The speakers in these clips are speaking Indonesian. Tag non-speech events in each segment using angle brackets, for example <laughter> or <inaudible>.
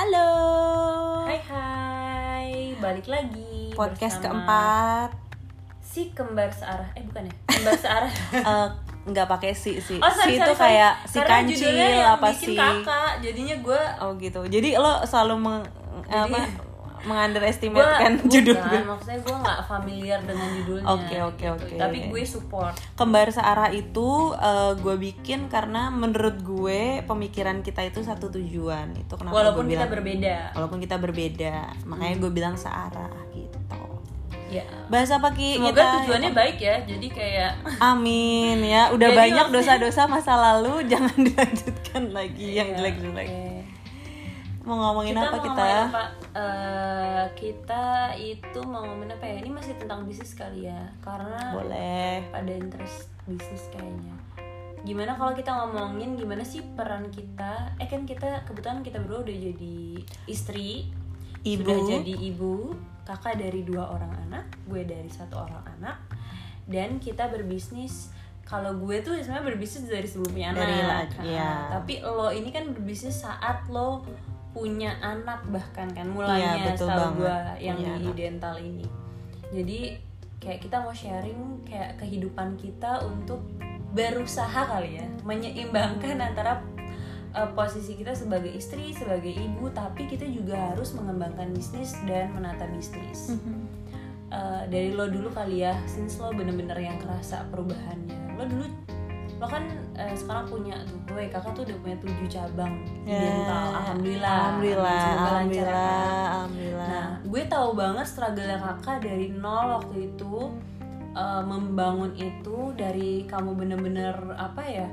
Halo. Hai hai, balik lagi Podcast keempat. Si kembar searah, eh bukan ya? Kembar searah. <laughs> Eh, nggak pakai si si. Oh, sorry, si itu kayak si Karena kancil apa sih? kakak, jadinya gue Oh gitu. Jadi lo selalu meng, Jadi- apa mengunderestimate kan judul gue. maksudnya gue nggak familiar dengan judulnya Oke, oke, gitu. oke. tapi gue support Kembar searah itu eh, gue bikin karena menurut gue pemikiran kita itu satu tujuan. Itu kenapa walaupun gue kita bilang berbeda walaupun kita berbeda. Makanya gue bilang searah gitu. ya Bahas apa Ki? semoga Kita- tujuannya baik ya jadi kayak Amin ya, udah Jadi banyak dosa-dosa masa lalu, jangan <laughs> dilanjutkan lagi yang ya, jelek-jelek. Mau ngomongin kita apa mau kita? ngomongin apa? Eh, kita itu mau ngomongin apa ya ini masih tentang bisnis kali ya karena Boleh. pada interest bisnis kayaknya gimana kalau kita ngomongin gimana sih peran kita eh kan kita kebetulan kita berdua udah jadi istri Ibu. sudah jadi ibu kakak dari dua orang anak gue dari satu orang anak dan kita berbisnis kalau gue tuh sebenarnya berbisnis dari sebelum punya anak Dari la- Nah, iya. tapi lo ini kan berbisnis saat lo punya anak bahkan kan mulainya Iya, betul setahu gue yang Punya di anak. dental ini. Jadi kayak kita mau sharing kayak kehidupan kita untuk berusaha kali ya menyeimbangkan antara uh, posisi kita sebagai istri sebagai ibu tapi kita juga harus mengembangkan bisnis dan menata bisnis. Uh, dari lo dulu kali ya since lo bener-bener yang kerasa perubahannya lo dulu lo kan uh, sekarang punya tuh gue kakak tuh udah punya tujuh cabang di Ya. dental alhamdulillah Alhamdulillah, Semoga lancar ya, alhamdulillah, alhamdulillah. Nah, gue tahu banget struggle kakak dari nol waktu itu uh, membangun itu dari kamu bener-bener apa ya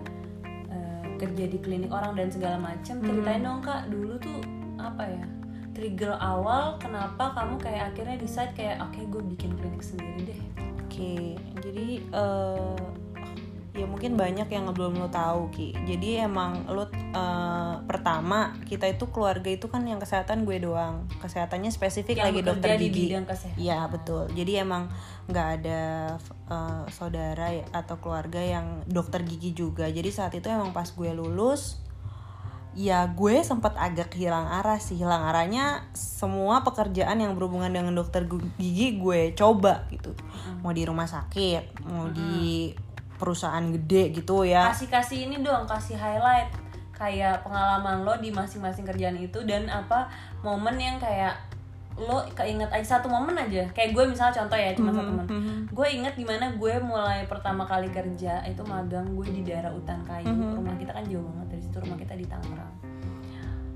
uh, kerja di klinik orang dan segala macam. Ceritain dong kak, dulu tuh apa ya trigger awal kenapa kamu kayak akhirnya decide kayak oke gue bikin klinik sendiri deh. Oke, jadi eh, ya mungkin banyak yang belum lo tahu Ki. Jadi emang lo eh, pertama kita itu keluarga itu kan yang kesehatan gue doang. Kesehatannya spesifik Yang lagi dokter di gigi. Iya betul. Jadi emang nggak ada eh, saudara ya- atau keluarga yang dokter gigi juga. Jadi saat itu emang pas gue lulus, ya gue sempat agak hilang arah sih. Hilang arahnya semua pekerjaan yang berhubungan dengan dokter gigi gue coba gitu. Mau di rumah sakit, mau di perusahaan gede gitu ya. Kasih kasih ini dong, kasih highlight kayak pengalaman lo di masing-masing kerjaan itu dan apa momen yang kayak lo keinget aja satu momen aja. Kayak gue misalnya contoh ya cuma satu momen gue inget di mana gue mulai pertama kali kerja itu magang gue di daerah Utan Kayu. Rumah kita kan jauh banget dari situ rumah kita di Tangerang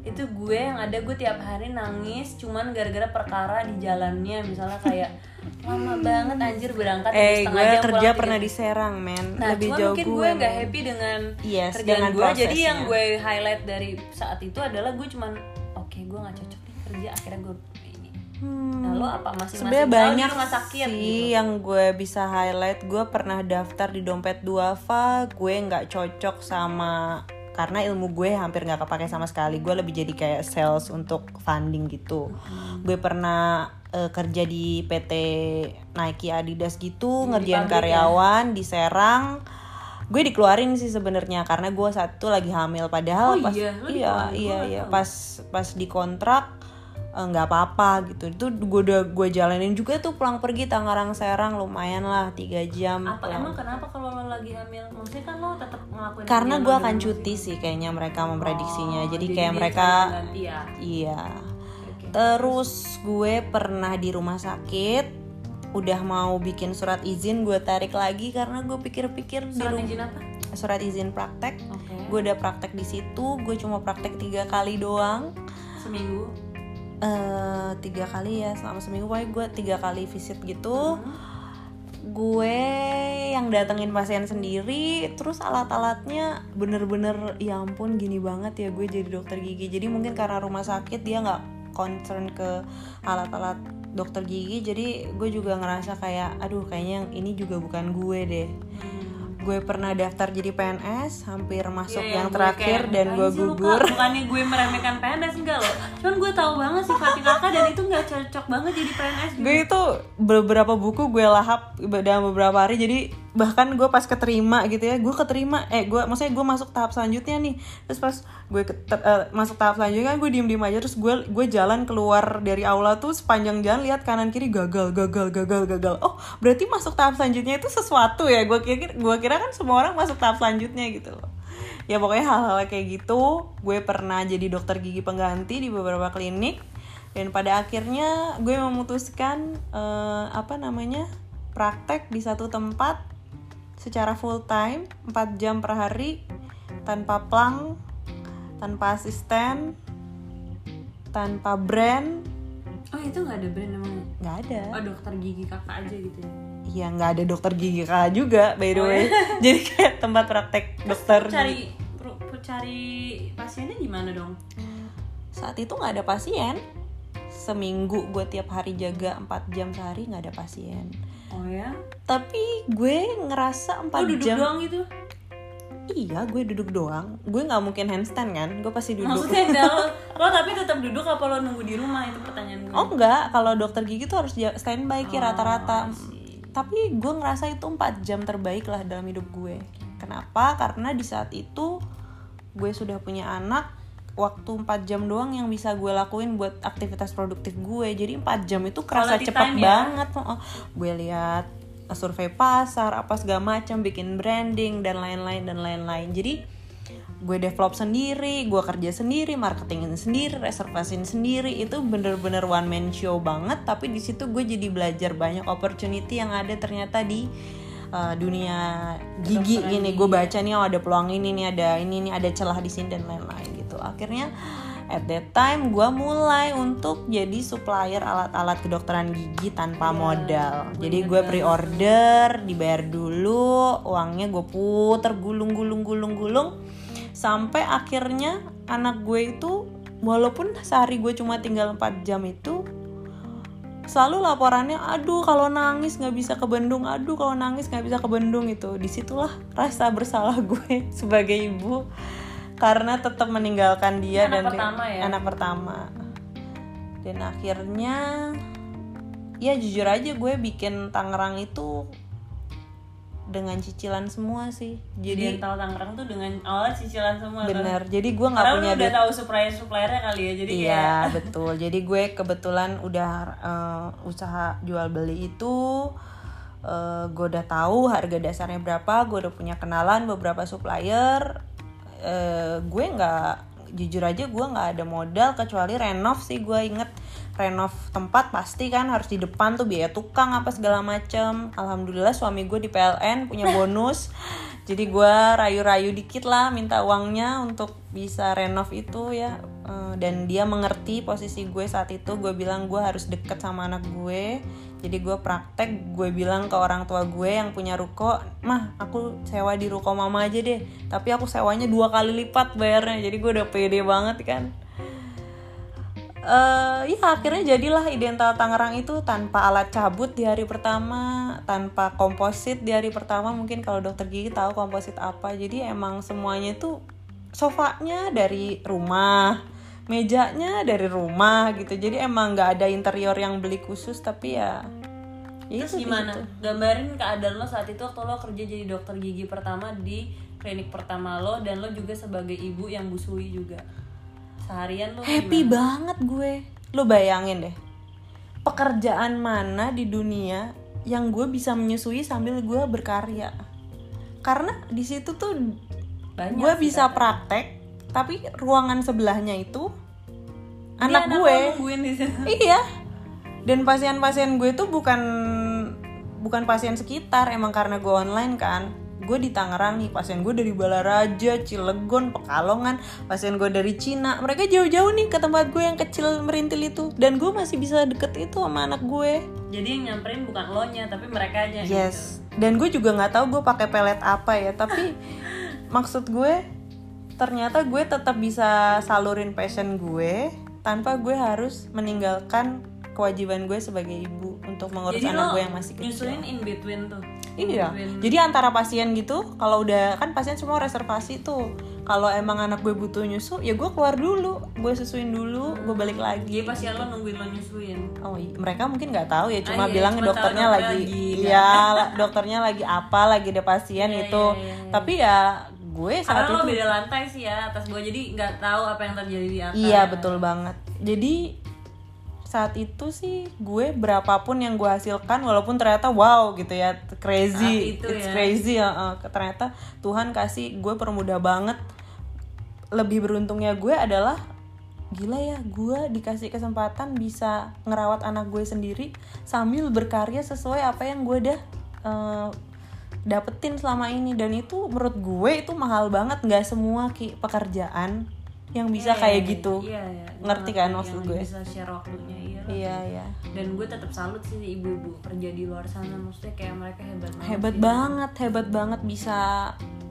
itu gue yang ada gue tiap hari nangis cuman gara-gara perkara di jalannya misalnya kayak lama banget anjir berangkat Eh, gue jam, kerja pernah jam. di Serang, men. Nah, Lebih jauh mungkin gue. nggak happy dengan Yes, kerjaan dengan gue. Jadi prosesnya. yang gue highlight dari saat itu adalah gue cuman oke gue nggak cocok nih kerja akhirnya gue ini. Nah lo apa masing-masing Sebenarnya banyak rumah sakit sih gitu. yang gue bisa highlight. Gue pernah daftar di dompet duafa, gue nggak cocok sama karena ilmu gue hampir nggak kepake sama sekali. Gue lebih jadi kayak sales untuk funding gitu. Gue pernah eh, kerja di PT Nike Adidas gitu, ngerjain pabrik ya? karyawan di Serang. Gue dikeluarin sih sebenarnya karena gue saat itu lagi hamil. Padahal Oh pas iya, iya iya iya pas pas di kontrak eh, nggak apa-apa gitu. Itu gue udah gue jalanin juga tuh pulang pergi Tangerang Serang lumayan lah tiga jam apa pulang. emang kenapa kalau lo lagi hamil? Maksudnya kan lo tetap ngelakuin karena gue akan di cuti sih kayaknya mereka memprediksinya. Oh, jadi jadi kayak mereka ya? iya. Oke. terus gue pernah di rumah sakit udah mau bikin surat izin gue tarik lagi karena gue pikir-pikir di surat rum- izin apa? surat izin praktek. Oke. Gue udah praktek di situ gue cuma praktek tiga kali doang. Seminggu eh tiga kali ya selama seminggu. Pokoknya gue tiga kali visit gitu. Gue yang datengin pasien sendiri terus alat-alatnya bener-bener ya ampun gini banget ya gue jadi dokter gigi. Jadi mungkin karena rumah sakit dia nggak concern ke alat-alat dokter gigi. Jadi gue juga ngerasa kayak aduh kayaknya yang ini juga bukan gue deh gue pernah daftar jadi PNS hampir masuk Iya, yang terakhir kayak, dan gue gugur. bukannya gue meremehkan PNS enggak loh. Cuman gue tahu banget sih Fatih kakak dan itu nggak cocok banget jadi PNS juga. gue itu beberapa buku gue lahap dalam beberapa hari jadi bahkan gue pas keterima gitu ya gue keterima eh gue maksudnya gue masuk tahap selanjutnya nih. Terus pas gue keter- eh, masuk tahap selanjutnya kan gue diem diem aja terus gue gue jalan keluar dari aula tuh sepanjang jalan lihat kanan kiri gagal gagal gagal gagal. Oh berarti masuk tahap selanjutnya itu sesuatu ya? Gue kira gue kira kan semua orang masuk tahap selanjutnya gitu loh. Ya pokoknya hal-hal kayak gitu gue pernah jadi dokter gigi pengganti di beberapa klinik. Dan pada akhirnya gue memutuskan eh, apa namanya praktek di satu tempat secara full time 4 jam per hari tanpa plang tanpa asisten tanpa brand. Oh itu nggak ada brand namanya nggak ada. Oh dokter gigi kakak aja gitu ya? Iya nggak ada dokter gigi kakak juga by the Oh, way. <laughs> jadi kayak tempat praktek dokter. cari cari pasiennya di mana dong? Saat itu nggak ada pasien seminggu gue tiap hari jaga 4 jam sehari nggak ada pasien. Oh ya? Tapi gue ngerasa 4 oh duduk jam doang gitu? Iya gue duduk doang. Gue nggak mungkin handstand kan? Gue pasti duduk. Maksudnya enggak lo, lo tapi tetap duduk apa lo nunggu di rumah? Itu pertanyaan gue. Oh enggak kalau dokter gigi tuh harus standby ki Oh, rata-rata. Tapi gue ngerasa itu 4 jam terbaik lah dalam hidup gue. Kenapa? Karena di saat itu gue sudah punya anak waktu 4 jam doang yang bisa gue lakuin buat aktivitas produktif gue jadi 4 jam itu kerasa Quality time ya? banget Oh, gue lihat survei pasar apa segala macam bikin branding dan lain-lain dan lain-lain jadi gue develop sendiri, gue kerja sendiri, marketingin sendiri, reservasin sendiri itu bener-bener one man show banget. Tapi di situ gue jadi belajar banyak opportunity yang ada ternyata di uh, dunia gigi ini. Gue baca nih oh ada peluang ini nih, ada ini nih, ada celah di sini dan lain-lain gitu. Akhirnya at that time gue mulai untuk jadi supplier alat-alat kedokteran gigi tanpa Iya, modal. Jadi gue pre-order, dibayar dulu, uangnya gue puter gulung-gulung-gulung-gulung sampai akhirnya anak gue itu walaupun sehari gue cuma tinggal 4 jam itu selalu laporannya aduh kalau nangis nggak bisa ke Bandung aduh kalau nangis nggak bisa ke Bandung itu di situlah rasa bersalah gue <laughs> sebagai ibu karena tetap meninggalkan dia Anak dan pertama ya? anak pertama dan akhirnya ya jujur aja gue bikin Tangerang itu dengan cicilan semua sih jadi tahu Tangerang tuh dengan awalnya cicilan semua kan? bener jadi gue nggak punya udah tahu supplier suppliernya kali ya jadi iya kayak betul jadi gue kebetulan udah eh, usaha jual beli itu eh, gue udah tahu harga dasarnya berapa gue udah punya kenalan beberapa supplier eh, gue nggak jujur aja gue nggak ada modal kecuali renov sih gue inget renov tempat pasti kan harus di depan tuh biaya tukang apa segala macem. Alhamdulillah suami gue di PLN punya <laughs> bonus. Jadi gue rayu-rayu dikit lah minta uangnya untuk bisa renov itu ya. Eh, dan dia mengerti posisi gue saat itu. Gue bilang gue harus deket sama anak gue jadi gue praktek gue bilang ke orang tua gue yang punya ruko mah aku sewa di ruko mama aja deh tapi aku sewanya dua kali lipat bayarnya jadi gue udah pede banget kan eh ya akhirnya jadilah Idential Tangerang itu tanpa alat cabut di hari pertama, tanpa komposit di hari pertama. Mungkin kalau dokter gigi tahu komposit apa. Jadi emang semuanya itu sofanya dari rumah, mejanya dari rumah gitu. Jadi emang nggak ada interior yang beli khusus tapi ya ya terus itu gimana situ. gambarin keadaan lo saat itu waktu lo kerja jadi dokter gigi pertama di klinik pertama lo dan lo juga sebagai ibu yang busui juga seharian lo Happy gimana? banget gue. Lo bayangin deh. Pekerjaan mana di dunia yang gue bisa menyusui sambil gue berkarya? Karena di situ tuh Banyak gue bisa Kak. praktek, tapi ruangan sebelahnya itu Ini anak gue. Iya. Dan pasien-pasien gue tuh bukan bukan pasien sekitar, emang karena gue online kan. Gue di Tangerang nih, pasien gue dari Balaraja, Cilegon, Pekalongan, pasien gue dari Cina. Mereka jauh-jauh nih ke tempat gue yang kecil merintil itu. Dan gue masih bisa deket itu sama anak gue. jadi yang nyamperin bukan lo nya tapi mereka aja gitu. Yes. Dan gue juga nggak tahu gue pakai pelet apa ya, tapi <laughs> maksud gue ternyata gue tetap bisa salurin passion gue tanpa gue harus meninggalkan kewajiban gue sebagai ibu untuk mengurus jadi anak gue yang masih kecil. nyusulin in between tuh Iya. between. Jadi antara pasien gitu, kalau udah kan pasien semua reservasi tuh. kalau emang anak gue butuh nyusu ya gue keluar dulu gue susuin dulu gue balik lagi Jadi pasti lo nungguin lo nyusuin. Oh iya, mereka mungkin nggak tahu ya, cuma Ah, iya, bilang cuma dokternya dokter lagi, lagi, iya, la- <laughs> dokternya lagi apa, lagi ada pasien Iya, itu. iya, iya, iya. Tapi ya gue Karena saat lo itu, beda lantai sih ya atas gue jadi nggak tahu apa yang terjadi di atas. iya betul banget. Jadi saat itu sih gue berapapun yang gue hasilkan, walaupun ternyata wow gitu ya, crazy, itu it's ya. crazy ya. eh, ternyata Tuhan kasih gue permudah banget. Lebih beruntungnya gue adalah gila ya gue dikasih kesempatan bisa ngerawat anak gue sendiri sambil berkarya sesuai apa yang gue udah eh, dapetin selama ini. Dan itu menurut gue itu mahal banget. Nggak semua ki pekerjaan yang bisa Iya, kayak iya, gitu. Iya, iya. Ngerti kan maksud gue? Bisa share waktunya. Iya. iya iya. Dan gue tetap salut sih ibu-ibu kerja di luar sana. Maksudnya kayak mereka hebat banget. hebat sih. banget hebat banget. Bisa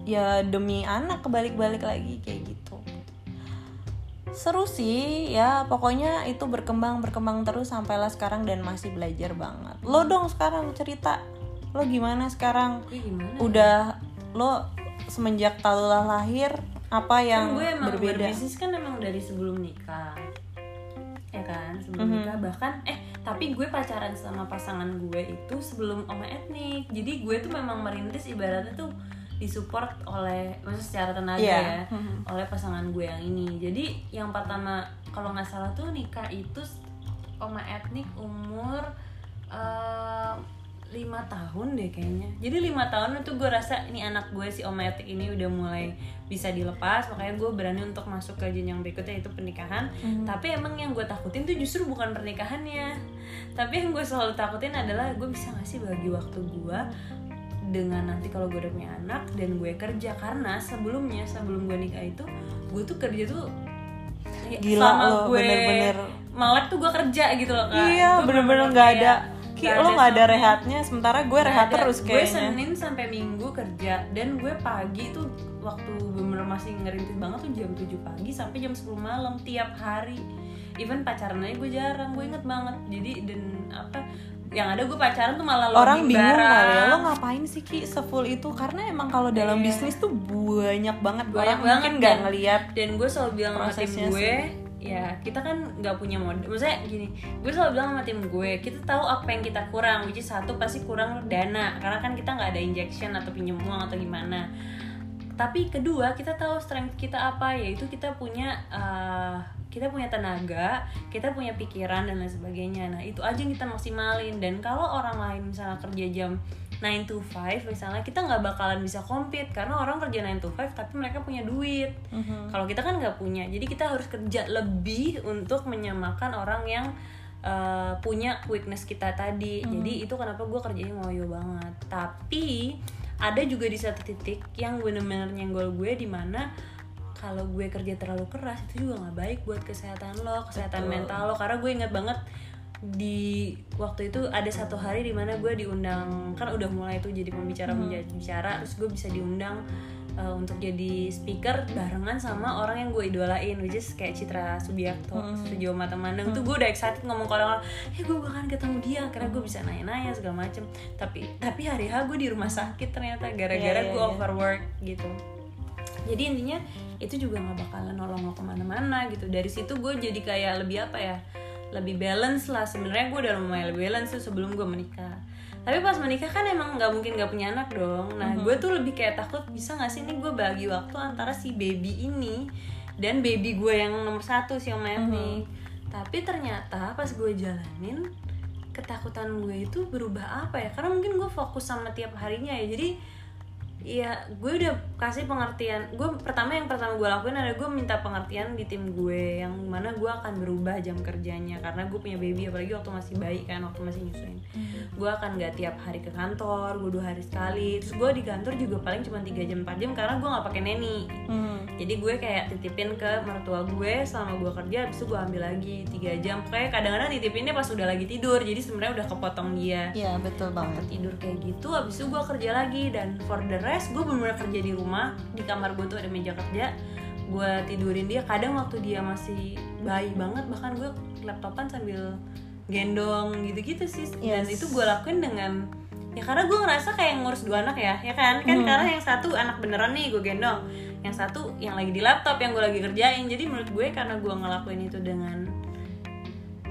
ya demi anak kebalik-balik lagi kayak gitu. Seru sih ya. Pokoknya itu berkembang berkembang terus sampailah sekarang dan masih belajar banget. Lo dong sekarang cerita lo gimana sekarang Gue gimana? udah lo semenjak Talula lahir apa yang kan gue emang berbeda berbisnis kan emang dari sebelum nikah ya kan sebelum Mhm. nikah bahkan eh tapi gue pacaran sama pasangan gue itu sebelum oma etnik jadi gue tuh memang merintis ibaratnya tuh disupport oleh maksudnya secara tenaga Iya. ya Mhm. oleh pasangan gue yang ini jadi yang pertama kalau nggak salah tuh nikah itu oma etnik umur eh, lima tahun deh kayaknya. Jadi lima tahun itu gue rasa ini anak gue si oma etnik ini udah mulai bisa dilepas. Makanya gue berani untuk masuk ke jenjang berikutnya yaitu pernikahan. Mhm. tapi emang yang gue takutin tuh justru bukan pernikahannya. Tapi yang gue selalu takutin adalah gue bisa gak sih bagi waktu gue dengan nanti kalau gue udah punya anak dan gue kerja. Karena sebelumnya sebelum gue nikah itu gue tuh kerja tuh ya, Gila selama lo, gue. bener-bener. melek tuh gue kerja gitu loh kak. Iya bener-bener nggak ada Ki, lo nggak ada rehatnya? Sementara gue rehat ada. terus gue kayaknya. Senin sampai minggu kerja dan gue pagi tuh waktu bener masih ngerintis banget tuh jam 7 pagi sampai jam 10 malam tiap hari. Even pacaran aja gue jarang gue inget banget. Jadi dan apa yang ada gue pacaran tuh malah orang bingung kali ya lo ngapain sih ki sefull itu? Karena emang kalau dalam Iya. bisnis tuh banyak banget Banyak orang banget, mungkin nggak ngeliat dan gue selalu bilang sama tim gue ya kita kan nggak punya modal. Maksudnya gini gue selalu bilang sama tim gue kita tahu apa yang kita kurang which satu pasti kurang dana. Karena kan kita nggak ada injection atau pinjam uang atau gimana. Tapi kedua kita tahu strength kita apa yaitu kita punya uh, kita punya tenaga kita punya pikiran dan lain sebagainya. Nah itu aja yang kita maksimalin. Dan kalau orang lain misalnya kerja jam 9 to 5 misalnya kita nggak bakalan bisa compete karena orang kerja 9 to 5 tapi mereka punya duit. Mhm. kalau kita kan nggak punya jadi kita harus kerja lebih untuk menyamakan orang yang uh, punya weakness kita tadi. Jadi itu kenapa gue kerjanya ngoyo banget. Tapi ada juga di satu titik yang bener-bener nyenggol gue di mana kalau gue kerja terlalu keras itu juga nggak baik buat kesehatan lo kesehatan Betul. mental lo. Karena gue ingat banget di waktu itu ada satu hari di mana gue diundang kan udah mulai tuh jadi pembicara pembicara terus gue bisa diundang uh, untuk jadi speaker barengan sama orang yang gue idolain which is kayak Citra Subiakto Hmm. Sujiwo Mata Mandang. Tuh gue udah excited ngomong ke orang-orang eh gue bakalan ketemu dia karena gue bisa nanya-nanya segala macem. Tapi tapi hari H gue di rumah sakit ternyata gara-gara Iya, iya, gue iya. overwork gitu. Jadi intinya itu juga nggak bakalan nolong lo ke mana-mana gitu. Dari situ gue jadi kayak lebih apa ya lebih balance lah. Sebenarnya gue udah lumayan lebih balance tuh sebelum gue menikah. Tapi pas menikah kan emang nggak mungkin nggak punya anak dong. Nah gue tuh lebih kayak takut bisa nggak sih nih gue bagi waktu antara si baby ini dan baby gue yang nomor satu si om nih tapi ternyata pas gue jalanin ketakutan gue itu berubah apa ya? Karena mungkin gue fokus sama tiap harinya ya. Jadi Iya, gue udah kasih pengertian. Gue pertama yang pertama gue lakuin adalah gue minta pengertian di tim gue yang mana gue akan berubah jam kerjanya karena gue punya baby apalagi waktu masih bayi kan waktu masih nyusuin. Gue akan nggak tiap hari ke kantor, gue dua hari sekali. Terus gue di kantor juga paling cuma 3 jam 4 jam karena gue nggak pakai neni. Hmm. Jadi gue kayak titipin ke mertua gue selama gue kerja, habis itu gue ambil lagi 3 jam. Kayak kadang-kadang titipinnya pas udah lagi tidur, jadi sebenarnya udah kepotong dia Iya betul banget. tidur kayak gitu habis itu gue kerja lagi dan for the rest gue bener-bener kerja di rumah di kamar gue tuh ada meja kerja gue tidurin dia. Kadang waktu dia masih bayi banget bahkan gue laptopan sambil gendong gitu-gitu sih. Dan Yes. itu gue lakuin dengan ya karena gue ngerasa kayak ngurus dua anak ya ya kan? Kan karena yang satu anak beneran nih gue gendong. Yang satu yang lagi di laptop yang gue lagi kerjain. Jadi menurut gue karena gue ngelakuin itu dengan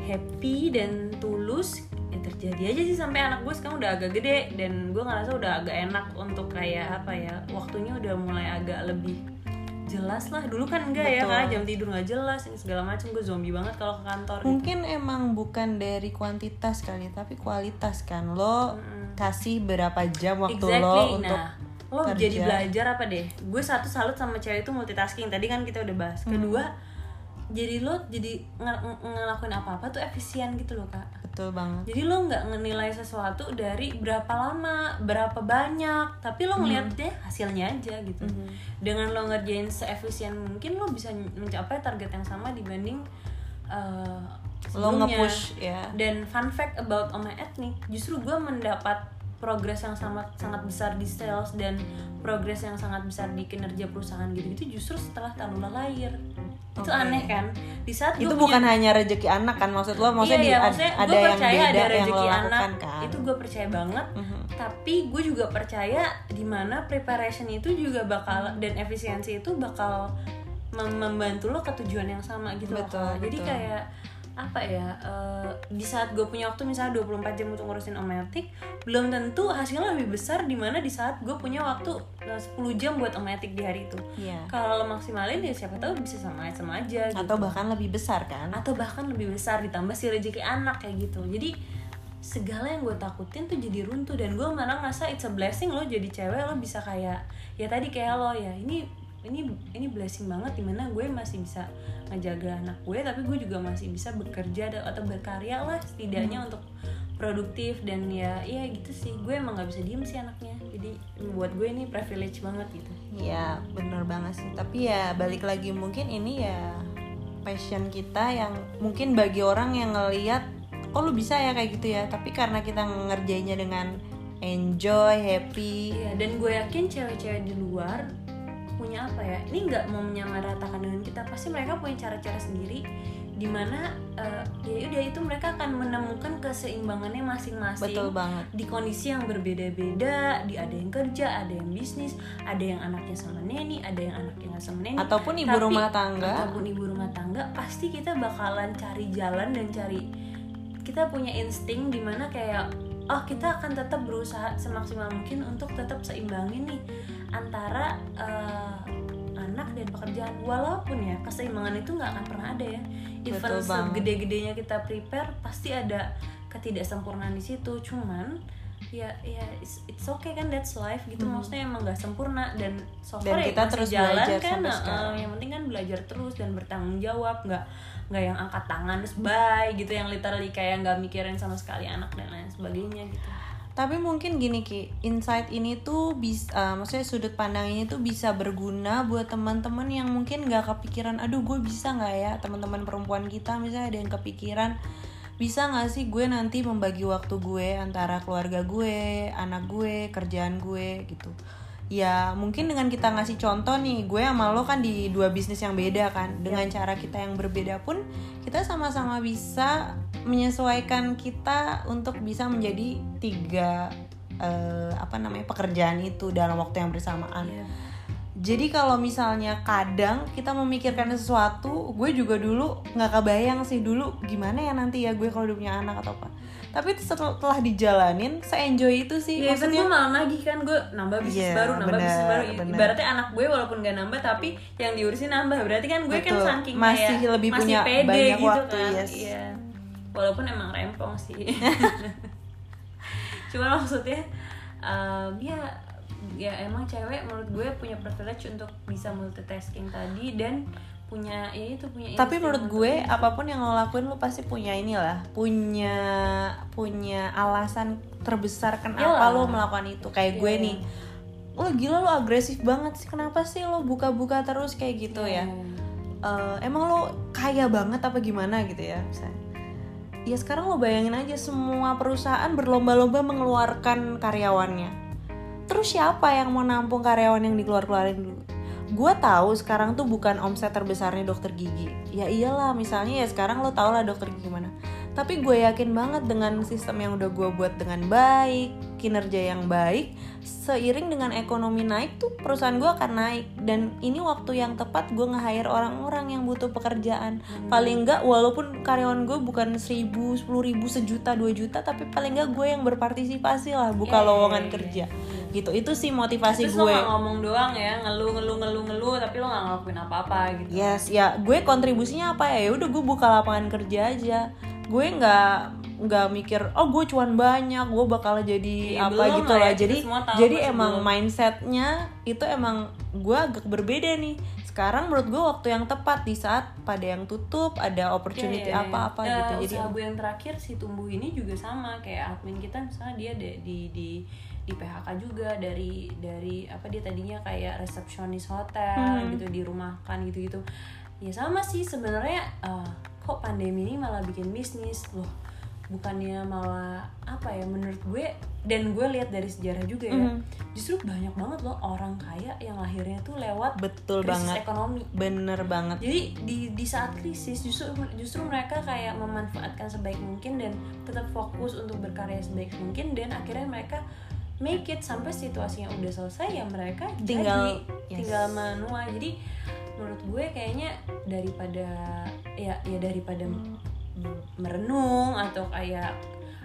happy dan tulus ya terjadi aja sih sampai anak gue sekarang udah agak gede dan gue ngerasa udah agak enak untuk kayak apa ya waktunya udah mulai agak lebih jelas lah. Dulu kan enggak ya Betul. kan jam tidur nggak jelas ini segala macam gue zombie banget kalau ke kantor. Mungkin emang bukan dari kuantitas kali tapi kualitas kan. Lo kasih berapa jam waktu lo exactly. untuk nah lo kerja. jadi belajar apa deh? Gue satu salut sama cewek itu multitasking tadi kan kita udah bahas. Hmm. kedua jadi lo jadi nge- nge- ngelakuin apa-apa tuh efisien gitu loh kak betul banget. Jadi lo nggak menilai sesuatu dari berapa lama berapa banyak tapi lo ngeliatnya hasilnya aja gitu. Dengan lo ngerjain seefisien mungkin lo bisa mencapai target yang sama dibanding uh, lo sebelumnya. nge-push ya. Dan fun fact about Oma Ethnic justru gue mendapat progres yang sangat sangat besar di sales dan progres yang sangat besar di kinerja perusahaan gitu itu justru setelah Talula lahir itu Oke. aneh kan di saat itu gua bukan punya- hanya rezeki anak kan maksud lo maksudnya iya, di- iya, maksudnya ada gue yang percaya beda ada yang lo rezeki lakukan anak kan itu gue percaya banget Mhm. tapi gue juga percaya di mana preparation itu juga bakal dan efisiensi itu bakal mem- membantu lo ke tujuan yang sama gitu loh Betul, Kak. jadi betul. kayak apa ya eh, di saat gue punya waktu misalnya 24 jam untuk ngurusin ometik belum tentu hasilnya lebih besar di mana di saat gue punya waktu eh, 10 jam buat ometik di hari itu. Iya. kalau lo maksimalin ya siapa tahu bisa sama sama aja gitu. atau bahkan lebih besar kan? Atau bahkan lebih besar ditambah si rezeki anak kayak gitu. Jadi segala yang gue takutin tuh jadi runtuh dan gue malah ngerasa it's a blessing lo jadi cewek lo bisa kayak ya tadi kayak lo ya ini ini ini blessing banget di mana gue masih bisa ngejaga anak gue tapi gue juga masih bisa bekerja atau berkarya lah setidaknya untuk produktif dan ya iya gitu sih. Gue emang nggak bisa diem sih anaknya. Jadi buat gue ini privilege banget gitu. Iya bener banget sih. Tapi ya balik lagi mungkin ini ya Passion kita yang mungkin bagi orang yang ngeliat Oh lu bisa ya kayak gitu ya. Tapi karena kita ngerjainnya dengan enjoy, happy. Iya, dan gue yakin cewek-cewek di luar punya apa ya? Ini nggak mau menyamaratakan dengan kita. Pasti mereka punya cara-cara sendiri di mana eh, ya udah itu mereka akan menemukan keseimbangannya masing-masing Betul banget di kondisi yang berbeda-beda. Di ada yang kerja, ada yang bisnis, ada yang anaknya sama neni, ada yang anaknya nggak sama neni. Ataupun ibu Tapi- rumah tangga Ataupun ibu rumah tangga, pasti kita bakalan cari jalan dan cari kita punya insting di mana kayak oh kita akan tetap berusaha semaksimal mungkin untuk tetap seimbangin nih antara eh, anak dan pekerjaan. Walaupun ya keseimbangan itu nggak akan pernah ada ya. Even segede-gedenya kita prepare pasti ada ketidaksempurnaan di situ. Cuman ya ya it's, it's okay kan that's life gitu. Maksudnya emang nggak sempurna dan so Hmm. Dan far ya kita terus jalan belajar kan. sekarang. yang penting kan belajar terus dan bertanggung jawab. Nggak nggak yang angkat tangan terus bye gitu yang literally kayak nggak mikirin sama sekali anak dan lain sebagainya gitu Tapi mungkin gini Ki, insight ini tuh bisa, maksudnya sudut pandang ini tuh bisa berguna buat teman-teman yang mungkin nggak kepikiran, aduh gue bisa nggak ya? Teman-teman perempuan kita misalnya ada yang kepikiran, bisa nggak sih gue nanti membagi waktu gue antara keluarga gue, anak gue, kerjaan gue? Gitu. Ya mungkin dengan kita ngasih contoh nih, gue sama lo kan di dua bisnis yang beda kan, dengan cara kita yang berbeda pun kita sama-sama bisa menyesuaikan kita untuk bisa menjadi tiga eh, apa namanya pekerjaan itu dalam waktu yang bersamaan. Iya. Jadi kalau misalnya kadang kita memikirkan sesuatu, gue juga dulu nggak kebayang sih dulu gimana ya nanti ya gue kalau udah punya anak atau apa. Tapi setelah dijalanin, saya enjoy itu sih. Ya, Maksudnya gue malah lagi kan gue nambah bisnis Iya, baru, nambah bener, bisnis baru. bener. Ibaratnya anak gue walaupun gak nambah tapi yang diurusin nambah. Berarti kan gue kan Betul. saking Masih kayak lebih masih punya pede banyak gitu waktu, kan. yes. Iya. Walaupun emang rempong sih. <laughs> Cuma maksudnya um, ya ya emang cewek menurut gue punya privilege untuk bisa multitasking tadi dan punya ya itu punya tapi menurut gue bisa. apa pun yang lo lakuin lo pasti punya inilah punya punya alasan terbesar kenapa Iyalah. lo melakukan itu kayak gue Iya. nih lo gila lo agresif banget sih kenapa sih lo buka-buka terus kayak gitu ya Eh, emang lo kaya banget apa gimana gitu ya misalnya ya sekarang lo bayangin aja semua perusahaan berlomba-lomba mengeluarkan karyawannya. Terus siapa yang mau nampung karyawan yang dikeluar-keluarin dulu? Gue tahu sekarang tuh bukan omset terbesarnya dokter gigi. Ya iyalah misalnya ya sekarang lo tau lah dokter gigi gimana. Tapi gue yakin banget dengan sistem yang udah gue buat dengan baik kinerja yang baik seiring dengan ekonomi naik tuh perusahaan gue akan naik. Dan ini waktu yang tepat gue nge-hire orang-orang yang butuh pekerjaan. Paling enggak walaupun karyawan gue bukan seribu sepuluh ribu sejuta dua juta tapi paling enggak gue yang berpartisipasi lah buka Iya, lowongan iya, kerja. Gitu. Itu sih motivasi terus lo gue. gak ngomong doang ya ngeluh ngeluh ngeluh ngeluh tapi lo gak ngelakuin apa apa gitu. Yes, ya gue kontribusinya apa ya? Ya udah gue buka lapangan kerja aja. Gue nggak nggak mikir oh gue cuan banyak, gue bakal jadi Iya, apa belum gitu lah ya, Jadi jadi emang belum. mindsetnya itu emang gue agak berbeda nih. Sekarang menurut gue waktu yang tepat di saat pada yang tutup ada opportunity Iya, iya, iya. apa-apa Ya, gitu. Jadi usaha gue yang terakhir si tumbuh ini juga sama kayak admin kita misalnya dia di di di, di PHK juga dari dari apa dia tadinya kayak resepsionis hotel Hmm. gitu dirumahkan gitu gitu ya sama sih sebenarnya eh, kok pandemi ini malah bikin bisnis loh bukannya malah apa ya menurut gue dan gue lihat dari sejarah juga ya Mhm. justru banyak banget loh orang kaya yang lahirnya tuh lewat betul krisis banget, ekonomi bener banget. jadi di di saat krisis justru justru mereka kayak memanfaatkan sebaik mungkin dan tetap fokus untuk berkarya sebaik mungkin dan akhirnya mereka make it sampai situasinya udah selesai ya mereka Tinggal- jadi yes. tinggal menua jadi menurut gue kayaknya daripada ya ya daripada merenung atau kayak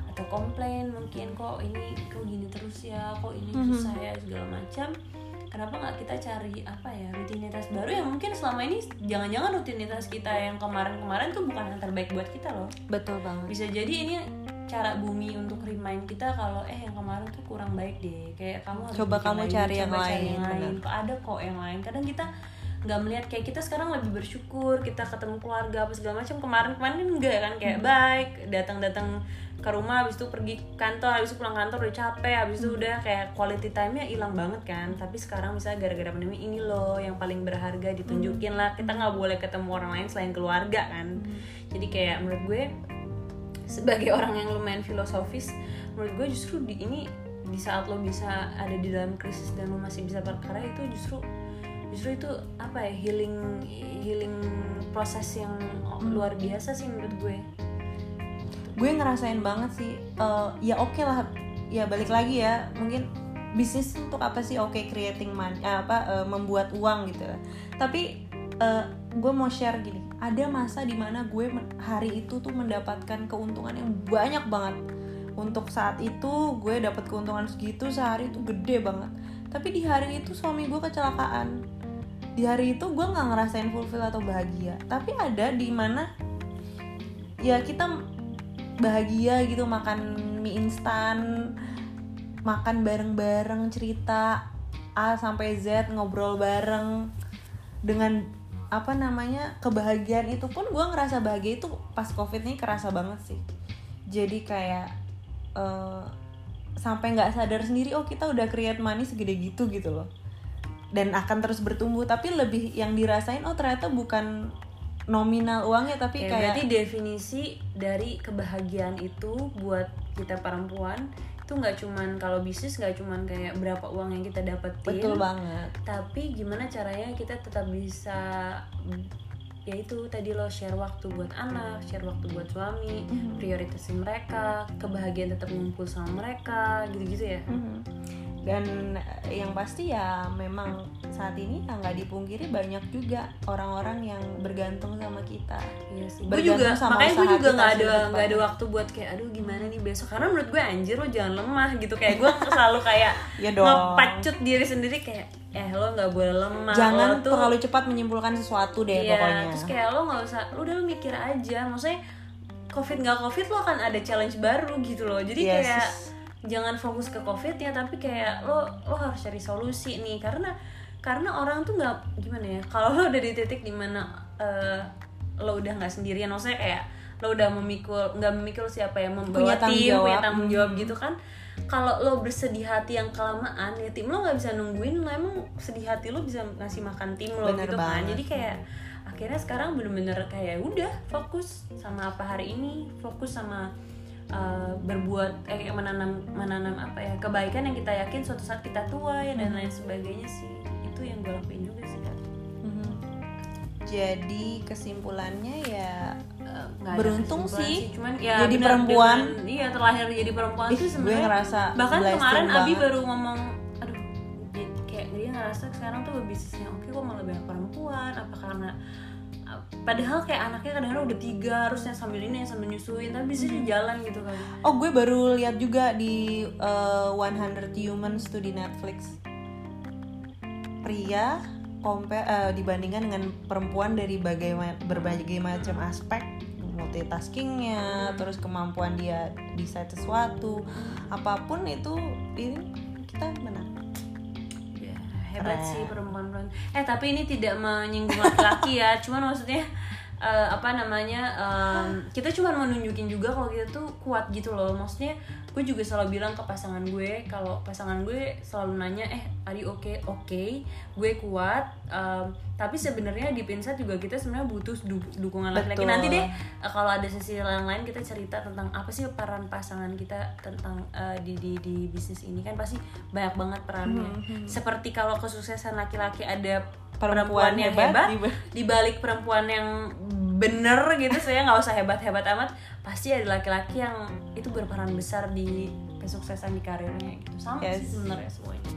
atau komplain mungkin kok ini kok gini terus ya kok ini Mhm. susah ya segala macam kenapa nggak kita cari apa ya rutinitas baru yang mungkin selama ini jangan-jangan rutinitas kita yang kemarin-kemarin tuh bukan yang terbaik buat kita loh Betul banget. bisa jadi ini cara bumi untuk remind kita kalau eh yang kemarin tuh kurang baik deh kayak kamu harus Coba kamu lagi, cari yang coba cari lain, yang lain benar. kok ada kok yang lain kadang kita nggak melihat kayak kita sekarang lebih bersyukur kita ketemu keluarga apa segala macam kemarin kemarin enggak kan kayak Hmm. baik datang datang ke rumah habis itu pergi kantor habis itu pulang kantor udah capek habis Hmm. itu udah kayak quality time-nya hilang banget kan tapi sekarang misalnya gara-gara pandemi ini loh yang paling berharga ditunjukin Hmm. lah kita nggak boleh ketemu orang lain selain keluarga kan jadi kayak menurut gue sebagai orang yang lumayan filosofis menurut gue justru di ini di saat lo bisa ada di dalam krisis dan lo masih bisa berkarya itu justru justru itu apa ya healing healing proses yang luar biasa sih menurut gue. Gue ngerasain banget sih eh, ya oke lah. Ya balik lagi ya mungkin bisnis untuk apa sih? Oke creating money eh, apa eh, membuat uang gitu. Tapi eh, gue mau share gini ada masa di mana gue hari itu tuh mendapatkan keuntungan yang banyak banget. Untuk saat itu gue dapat keuntungan segitu sehari itu gede banget. Tapi di hari itu suami gue kecelakaan di hari itu gue nggak ngerasain fulfill atau bahagia. Tapi ada di mana ya kita bahagia gitu makan mie instan makan bareng-bareng cerita A sampai Z ngobrol bareng. Dengan apa namanya kebahagiaan itu pun gue ngerasa bahagia itu pas covid ini kerasa banget sih. Jadi kayak eh, sampai nggak sadar sendiri oh kita udah create money segede gitu gitu loh dan akan terus bertumbuh tapi lebih yang dirasain oh ternyata bukan nominal uangnya tapi Oke, kayak berarti definisi dari kebahagiaan itu buat kita perempuan itu nggak cuman kalau bisnis nggak cuman kayak berapa uang yang kita dapetin betul banget tapi gimana caranya kita tetap bisa ya itu tadi lo share waktu buat anak share waktu buat suami Mhm. prioritasin mereka kebahagiaan tetap ngumpul sama mereka gitu-gitu ya Mhm. Dan eh, yang pasti ya memang saat ini ya nggak dipungkiri banyak juga orang-orang yang bergantung sama kita. Iya sih. Gue juga sama makanya gue juga nggak ada ke nggak ada waktu buat kayak aduh gimana nih besok? Karena menurut gue anjir lo jangan lemah gitu. Kayak gue <laughs> selalu kayak ya dong. ngepacut diri sendiri kayak eh lo nggak boleh lemah jangan lo tuh terlalu cepat menyimpulkan sesuatu deh Iya, pokoknya. terus kayak lo nggak usah lo udah lo mikir aja. Maksudnya covid nggak covid lo akan ada challenge baru gitu loh. Jadi Yes. kayak jangan fokus ke covid ya tapi kayak lo lo harus cari solusi nih karena karena orang tuh nggak gimana ya kalau lo udah di titik di mana eh, lo udah nggak sendirian maksudnya kayak lo udah memikul nggak memikul siapa yang membawa Punya tim punya jawab. tanggung jawab Hmm. gitu kan kalau lo bersedih hati yang kelamaan ya tim lo nggak bisa nungguin lo emang sedih hati lo bisa ngasih makan tim lo Bener gitu kan banget. jadi kayak akhirnya sekarang bener-bener kayak udah fokus sama apa hari ini fokus sama uh, berbuat eh menanam menanam apa ya kebaikan yang kita yakin suatu saat kita tua ya dan lain sebagainya sih itu yang gue lakuin juga sih Mhm. jadi kesimpulannya ya nggak ada Beruntung kesimpulan sih. cuman ya Jadi benar, perempuan. dengan- iya terlahir jadi perempuan Ih, gue sebenarnya ngerasa bahkan kemarin Abi banget. baru ngomong aduh dia, kayak dia ngerasa sekarang tuh bisnisnya oke kok malah banyak perempuan apa karena padahal kayak anaknya kadang-kadang udah tiga harusnya sambil ini sambil nyusuin tapi bisnisnya jalan gitu kan. Oh gue baru lihat juga di uh, 100 Humans tuh di Netflix. Pria compare uh, dibandingkan dengan perempuan dari berbagai macam aspek multitaskingnya terus kemampuan dia decide sesuatu apa pun itu ini kita menang hebat Keren. sih perempuan-perempuan. Eh tapi ini tidak menyinggung laki-laki ya. <laughs> Cuman maksudnya eh, apa namanya? em, kita cuma mau nunjukin juga kalau kita tuh kuat gitu loh. Maksudnya gue juga selalu bilang ke pasangan gue kalau pasangan gue selalu nanya eh Ari oke oke gue kuat Em, tapi sebenarnya di Pinsat juga kita sebenarnya butuh du- dukungan laki-laki. Nanti deh eh, kalau ada sesi yang lain kita cerita tentang apa sih peran pasangan kita tentang eh, di, di di bisnis ini. Kan pasti banyak banget perannya. Seperti kalau kesuksesan laki-laki ada perempuan, Perempuan yang hebat, hebat, di- di balik perempuan yang bener gitu saya nggak usah hebat-hebat amat pasti ada laki-laki yang itu berperan besar di kesuksesan di karirnya gitu. Sama Yes. sih sebenarnya semuanya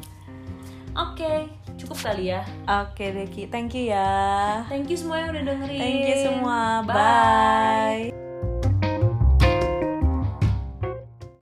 Oke, okay, cukup kali ya. Oke, okay, Deki. Thank you ya. Thank you semua yang udah dengerin. Thank you semua. Bye. Bye.